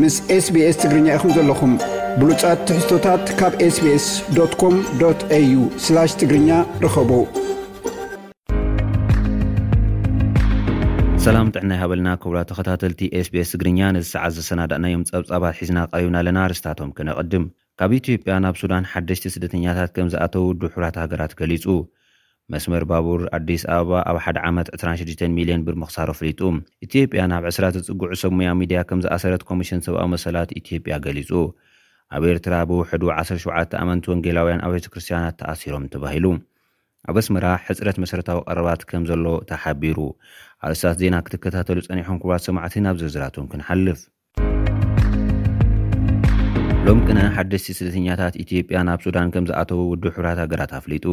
ምስ ኤስቢኤስ ትግርኛ ኢኹም ዘለኹም። ብሉጻት ትሕዝቶታት ካብ ኤስቢኤስ ዶት ኮም ዶት ኤዩ ስላሽ ትግርኛ ርኸቡ። ሰላም ጥዕና ይሃበልና ክብራ ተኸታተልቲ ኤስቤስ ትግርኛ ነዚ ሰዓት ዘሰናዳእናዮም ጸብጻባት ሒዝና ቀሪብና ኣለና ርስታቶም ክነቐድም ካብ ኢትዮጵያ ናብ ሱዳን ሓደሽቲ ስደተኛታት ከምዝኣተዉ ድሑራት ሃገራት ገሊጹ። መስመር ባቡር ኣዲስ ኣበባ ኣብ ሓደ ዓመት ዕስራን ሽዱሽተን ሚልዮን ብር ምኽሳሩ ኣፍሊጡ። ኢትዮጵያ ናብ ዕስራ ዝጽግዑ ሰብ ሙያ ሚድያ ከምዝኣሰረት ኮሚሽን ሰብኣዊ መሰላት ኢትዮጵያ ገሊጹ። ኣብ ኤርትራ ብውሕዱ ዓሰርተ ሸውዓተ ኣመንቲ ወንጌላውያን ኣብያተ ክርስትያናት ተኣሲሮም ተባሂሉ። ኣብ ኣስመራ ሕጽረት መሰረታዊ ቀረባት ከምዘሎ ተሓቢሩ። ኣርእስታት ዜና ክትከታተሉ ጸኒሕኩም ክቡራት ሰማዕቲ ናብ ዝርዝራቶም ክንሓልፍ። ሎም ቅነ ሓደሽቲ ስደተኛታት ኢትዮጵያ ናብ ሱዳን ከም ዝኣተዉ ውድብ ሕቡራት ሃገራት ኣፍሊጡ።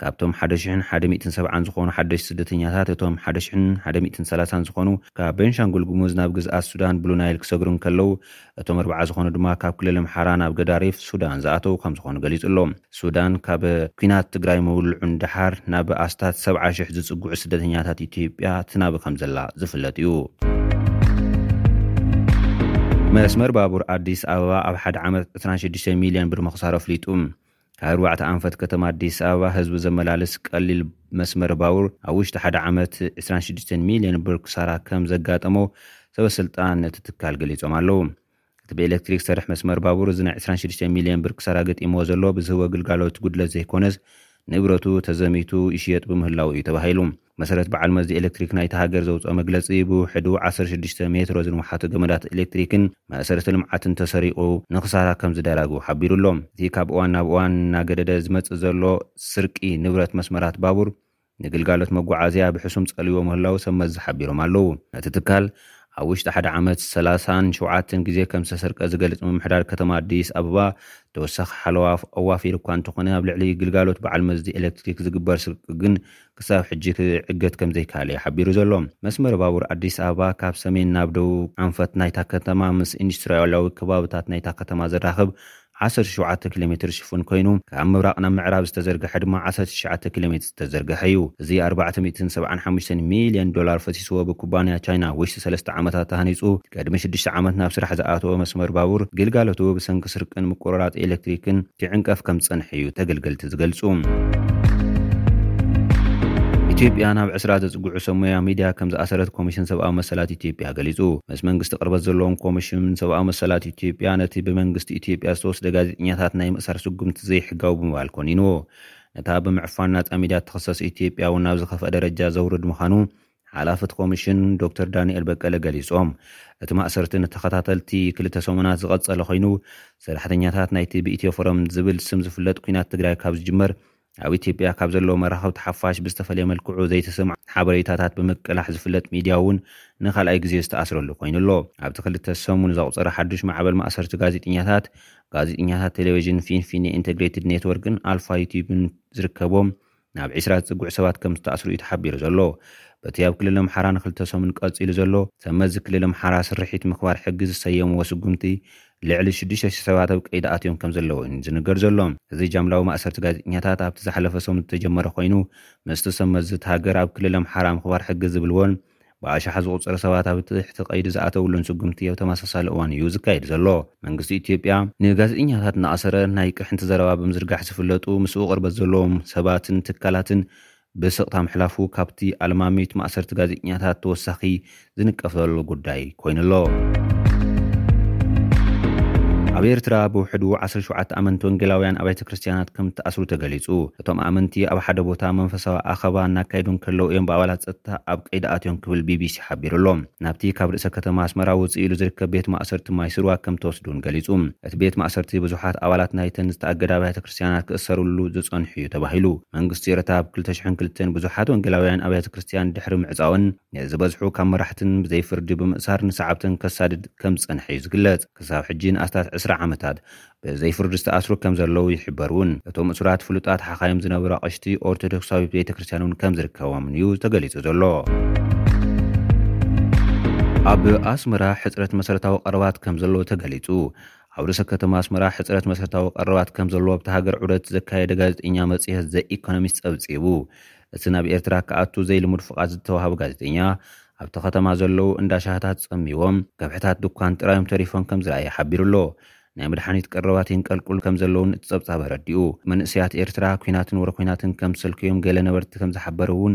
ካብቶም ሓደ ሽሕን ሓደ ሚእትን ሰብዓን ዝኾኑ ሓደሽቲ ስደተኛታት እቶም ሓደ ሽሕን ሓደ ሚእትን ሰላሳን ዝኾኑ ካብ ቤንሻንጉል ጉሙዝ ናብ ግዝኣት ሱዳን ብሉ ናይል ክሰግሩ እንከለዉ እቶም ኣርብዓ ዝኾኑ ድማ ካብ ክልል ኣምሓራ ናብ ገዳሪፍ ሱዳን ዝኣተዉ ከም ዝኾኑ ገሊጹ ኣሎ። ሱዳን፣ ካብ ኲናት ትግራይ ምውልዑ ንደሓር ናብ ኣስታት ሰብዓ ሽሕ ዝጽግዑ ስደተኛታት ኢትዮጵያ ትናቢ ከምዘላ ዝፍለጥ'ዩ። መስመር ባቡር ኣዲስ ኣበባ ኣብ ሓደ ዓመት ዕስራን ሽዱሽተን ሚልዮን ብር ምኽሳሩ ኣፍሊጡ። ካብ ኣርባዕተ ኣንፈት ከተማ ኣዲስ ኣበባ ህዝቢ ዘመላልስ ቀሊል መስመር ባቡር ኣብ ውሽጢ ሓደ ዓመት ዕስራን ሽዱሽተን ሚልዮን ብር ክሳራ ከምዘጋጠሞ ሰበስልጣን እቲ ትካል ገሊጾም ኣለዉ። እቲ ብኤለክትሪክ ዝሰርሕ መስመር ባቡር እዚ ናይ ዕስራን ሽዱሽተን ሚልየን ብር ክሳራ ገጢምዎ ዘሎ ብዝህቦ ግልጋሎት ጉድለት ዘይኮነስ ንብረቱ ተዘሚቱ ይሽየጥ ብምህላዉ እዩ ተባሂሉ። ብመሰረት በዓል መዚ ኤለክትሪክ ናይታ ሃገር ዘውጽኦ መግለጺ ብውሕዱ ዓሰርተ ሽዱሽተ ሜትሮ ዝንውሓቱ ገመዳት ኤለክትሪክን መእሰርቲ ልምዓትን ተሰሪቑ ንክሳራ ከምዝዳራጉ ሓቢሩ ኣሎ። እቲ ካብ እዋን ናብ እዋን እናገደደ ዝመጽእ ዘሎ ስርቂ ንብረት መስመራት ባቡር ንግልጋሎት መጓዓዝያ ብሕሱም ጸልይዎ ምህላዉ ሰብ መዚ ሓቢሮም ኣለዉ። ነቲ ትካል ኣብ ውሽጢ ሓደ ዓመት ሰላሳን ሸውዓተን ግዜ ከም ዝተሰርቀ ዝገልጽ ምምሕዳር ከተማ ኣዲስ ኣበባ ተወሳኺ ሓለዋ ኣዋፊሩ እኳ እንተኾነ ኣብ ልዕሊ ግልጋሎት በዓል መዚ ኤለክትሪክ ዝግበር ስርቂ ግን ክሳብ ሕጂ ክዕገት ከም ዘይከኣለ'ዩ ሓቢሩ ዘሎ። መስመር ባቡር ኣዲስ ኣበባ ካብ ሰሜን ናብ ደቡብ ኣንፈት ናይታ ከተማ ምስ ኢንዱስትሪያላዊ ከባብታት ናይታ ከተማ ዘራኽብ ዓሰርተ ሸውዓተ ኪሎሜትር ሽፉን ኮይኑ፣ ካብ ምብራቕ ናብ ምዕራብ ዝተዘርገሐ ድማ ዓሰርተ ትሽዓተ ኪሎሜትር ዝተዘርገሐ እዩ። እዚ ኣርባዕተ ሚእትን ሰብዓን ሓሙሽተን ሚልዮን ዶላር ፈሲስዎ ብኩባንያ ቻይና ኣብ ውሽጢ ሰለስተ ዓመታት ተሃኒፁ ቅድሚ ሽዱሽተ ዓመት ናብ ስራሕ ዝኣተወ መስመር ባቡር፣ ግልጋሎቱ ብሰንኪ ስርቅን ምቁርራፅ ኤሌክትሪክን ክዕንቀፍ ከምዝፀንሐ እዩ ተገልገልቲ ዝገልፁ። ኢትዮጵያ ናብ ዕስራ ዘፅግዑ ሰብ ሞያ ሚዲያ ከምዝኣሰረት ኮሚሽን ሰብኣዊ መሰላት ኢትዮጵያ ገሊፁ። ምስ መንግስቲ ቅርበት ዘለዎም ኮሚሽን ሰብኣዊ መሰላት ኢትዮጵያ ነቲ ብመንግስቲ ኢትዮጵያ ዝተወስደ ጋዜጠኛታት ናይ ምእሳር ስጉምቲ ዘይሕጋዊ ብምባል ኮኒንዎ። ነታ ብምዕፋን ናጻ ሚድያ እትኽሰስ ኢትዮጵያ እውን ናብ ዝኸፍኣ ደረጃ ዘውርድ ምዃኑ ሓላፊ እቲ ኮሚሽን ዶክተር ዳንኤል በቀለ ገሊጾም። እቲ ማእሰርቲ ንተኸታተልቲ ክልተ ሰሙናት ዝቐጸለ ኮይኑ፣ ሰራሕተኛታት ናይቲ ብኢትዮ ፎረም ዝብል ስም ዝፍለጥ ኲናት ትግራይ ካብ ዝጅመር ኣብ ኢትዮጵያ ካብ ዘለዉ መራኸብቲ ሓፋሽ ብዝተፈለየ መልክዑ ዘይተሰምዑ ሓበሬታታት ብምቅላሕ ዝፍለጥ ሚድያ'ውን ንካልኣይ ግዜ ዝተኣስረሉ ኮይኑ ኣሎ። ኣብቲ ክልተ ሰሙን ዘቑፀረ ሓዱሽ ማዕበል ማእሰርቲ ጋዜጠኛታት፣ ጋዜጠኛታት ቴሌቬዥን ፊንፊኔ ኢንተግሬትድ ኔትወርክን ኣልፋ ዩቲዩብን ዝርከቦም ናብ ዕስራ ዝፅግዑ ሰባት ከምዝተኣስሩ እዩ ተሓቢሩ ዘሎ። በቲ ኣብ ክልል ኣምሓራ ንክልተ ሰሙን ቀፂሉ ዘሎ ሰብመዚ ክልል ኣምሓራ ስርሒት ምኽባር ሕጊ ዝሰየምዎ ስጉምቲ ልዕሊ ሽዱሽተ ሽሕ ሰባት ኣብ ቀይዲ ኣትዮም ከምዘለዉ እዩ ዝንገር ዘሎ። እዚ ጃምላዊ ማእሰርቲ ጋዜጠኛታት ኣብቲ ዝሓለፈ ሰሙን ዝተጀመረ ኮይኑ፣ ምስቲ ሰብ መዚ እታ ሃገር ኣብ ክልል ኣምሓራ ምኽባር ሕጊ ዝብልዎን ብኣሽሓት ዝቑጸሩ ሰባት ኣብ ትሕቲ ቀይዲ ዝኣተውሉን ስጉምቲ ኣብ ተመሳሳሊ እዋን እዩ ዝካየድ ዘሎ። መንግስቲ ኢትዮጵያ፣ ንጋዜጠኛታት እናኣሰረ ናይ ቅርሕንቲ ዘረባ ብምዝርጋሕ ዝፍለጡ ምስኡ ቅርበት ዘለዎም ሰባትን ትካላትን ብስቕታ ምሕላፉ ካብቲ ኣልማሚት ማእሰርቲ ጋዜጠኛታት ተወሳኺ ዝንቀፍ ዘሎ ጉዳይ ኮይኑ ኣሎ። ኣብ ኤርትራ ብውሕዱ ዓሰርተ ሸውዓተ ኣመንቲ ወንጌላውያን ኣብያተ ክርስትያናት ከም እተኣስሩ ተገሊጹ። እቶም ኣመንቲ ኣብ ሓደ ቦታ መንፈሳዊ ኣኸባ እናካየዱ እንከለዉ እዮም ብኣባላት ጸጥታ ኣብ ቀይዲ ኣትዮም ክብል ቢቢሲ ሓቢሩ ኣሎ። ናብቲ ካብ ርእሰ ከተማ ኣስመራ ውጽእ ኢሉ ዝርከብ ቤት ማእሰርቲ ማይስርዋ ከም እተወስዱ እውን ገሊጹ። እቲ ቤት ማእሰርቲ ብዙሓት ኣባላት ናይተን ዝተኣገዳ ኣብያተ ክርስትያናት ክእሰርሉ ዝጸንሑ'ዩ ተባሂሉ። መንግስቲ ኤርትራ ኣብ ክልተ ሽሕን ክልተን ብዙሓት ወንጌላውያን ኣብያተ ክርስትያን ድሕሪ ምዕጻወን ንዝበዝሑ ካብ መራሕትን ብዘይ ፍርዲ ብምእሳር ንሰዓብተን ከሳድድ ከም ዝጸንሐ'ዩ ዝግለጽ። ክሳብ ሕጂ ንኣስታት ዕስራ ዓመታት ብዘይ ፍርዲ ዝተኣስሩ ከም ዘለዉ ይሕበር'ውን። እቶም እሱራት ፍሉጣት ሓኻይም ዝነበሩ ኣቕሽቲ ኦርቶዶክሳዊት ቤተ ክርስትያን'ውን ከም ዝርከቦምን'ዩ ተገሊጹ ዘሎ። ኣብ ኣስመራ ሕጽረት መሰረታዊ ቀረባት ከም ዘሎ ተገሊጹ። ኣብ ርእሰ ከተማ ኣስመራ ሕጽረት መሰረታዊ ቀረባት ከም ዘለዎ ኣብታ ሃገር ዑደት ዘካየደ ጋዜጠኛ መጽሔት ዘ ኢኮኖሚስት ጸብጺቡ። እቲ ናብ ኤርትራ ክኣቱ ዘይልሙድ ፍቓድ ዝተዋህቦ ጋዜጠኛ፣ ኣብቲ ከተማ ዘለዉ እንዳ ሻህታት ጸምይዎም፣ ከብሕታት ድኳን ጥራዮም ተሪፎም ከም ዝረኣየ ሓቢሩ ኣሎ። ናይ መድሓኒት ቀረባት የንቀልቅሉ ከም ዘለዉን እቲ ጸብጻብ ኣረዲኡ። መንእሰያት ኤርትራ፣ ኲናትን ወረ ኲናትን ከም ዝሰልከዮም ገለ ነበርቲ ከም ዝሓበር'ውን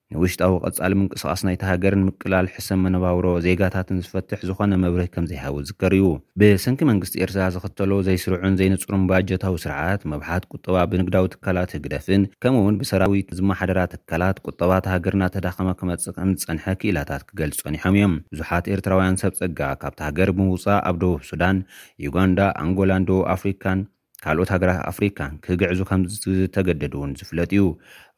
ንውሽጣዊ ቀጻሊ ምንቅስቓስ ናይታ ሃገርን ምቅላል ሕሰም መነባብሮ ዜጋታትን ዝፈትሕ ዝኾነ መብርሂ ከምዘይሃቡ ዝዝከር'ዩ። ብሰንኪ መንግስቲ ኤርትራ ዝኽተሎ ዘይስሩዕን ዘይንጹርን ባጀታዊ ስርዓት፣ መብሓት ቁጠባ ብንግዳዊ ትካላት ህግደፍን ከምኡ'ውን ብሰራዊት ዝመሓደራ ትካላት ቁጠባ እታ ሃገር እናተዳኸመ ክመጽእ ከምዝጸንሐ ክኢላታት ክገልጹ ጸኒሖም'ዮም። ብዙሓት ኤርትራውያን ሰብ ጸጋ ካብታ ሃገር ብምውጻእ ኣብ ደቡብ ሱዳን፣ ዩጋንዳ፣ ኣንጎላን ደቡብ ኣፍሪካን ካልኦት ሃገራት ኣፍሪካ ክግዕዙ ከምዝተገደዱ እውን ዝፍለጥ እዩ።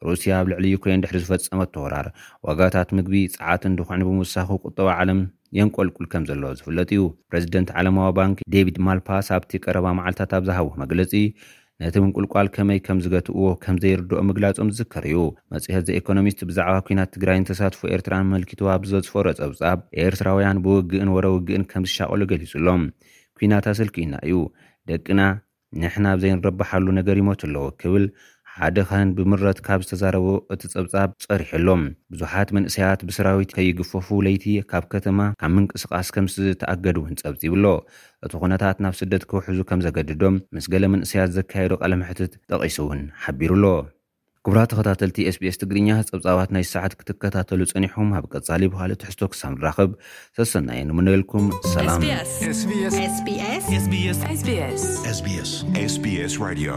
ሩሲያ ኣብ ልዕሊ ዩክሬን ድሕሪ ዝፈፀመቶ ወራር ዋጋታት ምግቢ፣ ፀዓትን ድኹዕን ብምውሳኹ ቁጠባ ዓለም የንቆልቁል ከምዘሎ ዝፍለጥ እዩ። ፕረዚደንት ዓለማዊ ባንኪ ዴቪድ ማልፓስ ኣብቲ ቀረባ መዓልታት ኣብ ዝሃቦ መግለፂ ነቲ ምንቁልቋል ከመይ ከምዝገትእዎ ከምዘይርደኦ ምግላፆም ዝዝከር እዩ። መፅሄት ዘ ኢኮኖሚስት ብዛዕባ ኲናት ትግራይን ተሳትፎ ኤርትራን ኣመልኪቱ ኣብ ዘስፈሮ ፀብፃብ ኤርትራውያን ብውግእን ወረ ውግእን ከምዝሻቐሉ ገሊፁ ኣሎ። ኲናት ኣሰልክዩና እዩ። ደቅና ንሕና ኣብ ዘይንረብሓሉ ነገር ይሞቱ ኣለዉ ክብል ሓደ ካህን ብምረት ካብ ዝተዛረቦ እቲ ጸብጻብ ጸሪሑ ኣሎ። ብዙሓት መንእሰያት ብሰራዊት ከይግፈፉ ለይቲ ካብ ከተማ ካብ ምንቅስቓስ ከምዝተኣገዱ'ውን ጸብጺቡ ኣሎ። እቲ ኩነታት ናብ ስደት ክውሕዙ ከምዘገድዶም ምስ ገለ መንእሰያት ዘካየዶ ቃለመሕትት ጠቒሱ'ውን ሓቢሩ ኣሎ። ክቡራት ተኸታተልቲ ኤስቢኤስ ትግርኛ ጸብጻባት ናይዚ ሰዓት ክትከታተሉ ጸኒሕኹም ኣብ ቀጻሊ ብኻልእ ትሕዝቶ ክሳብ ንራኸብ ሰሰናዩ ንምነየልኩም ሰላም SBS Radio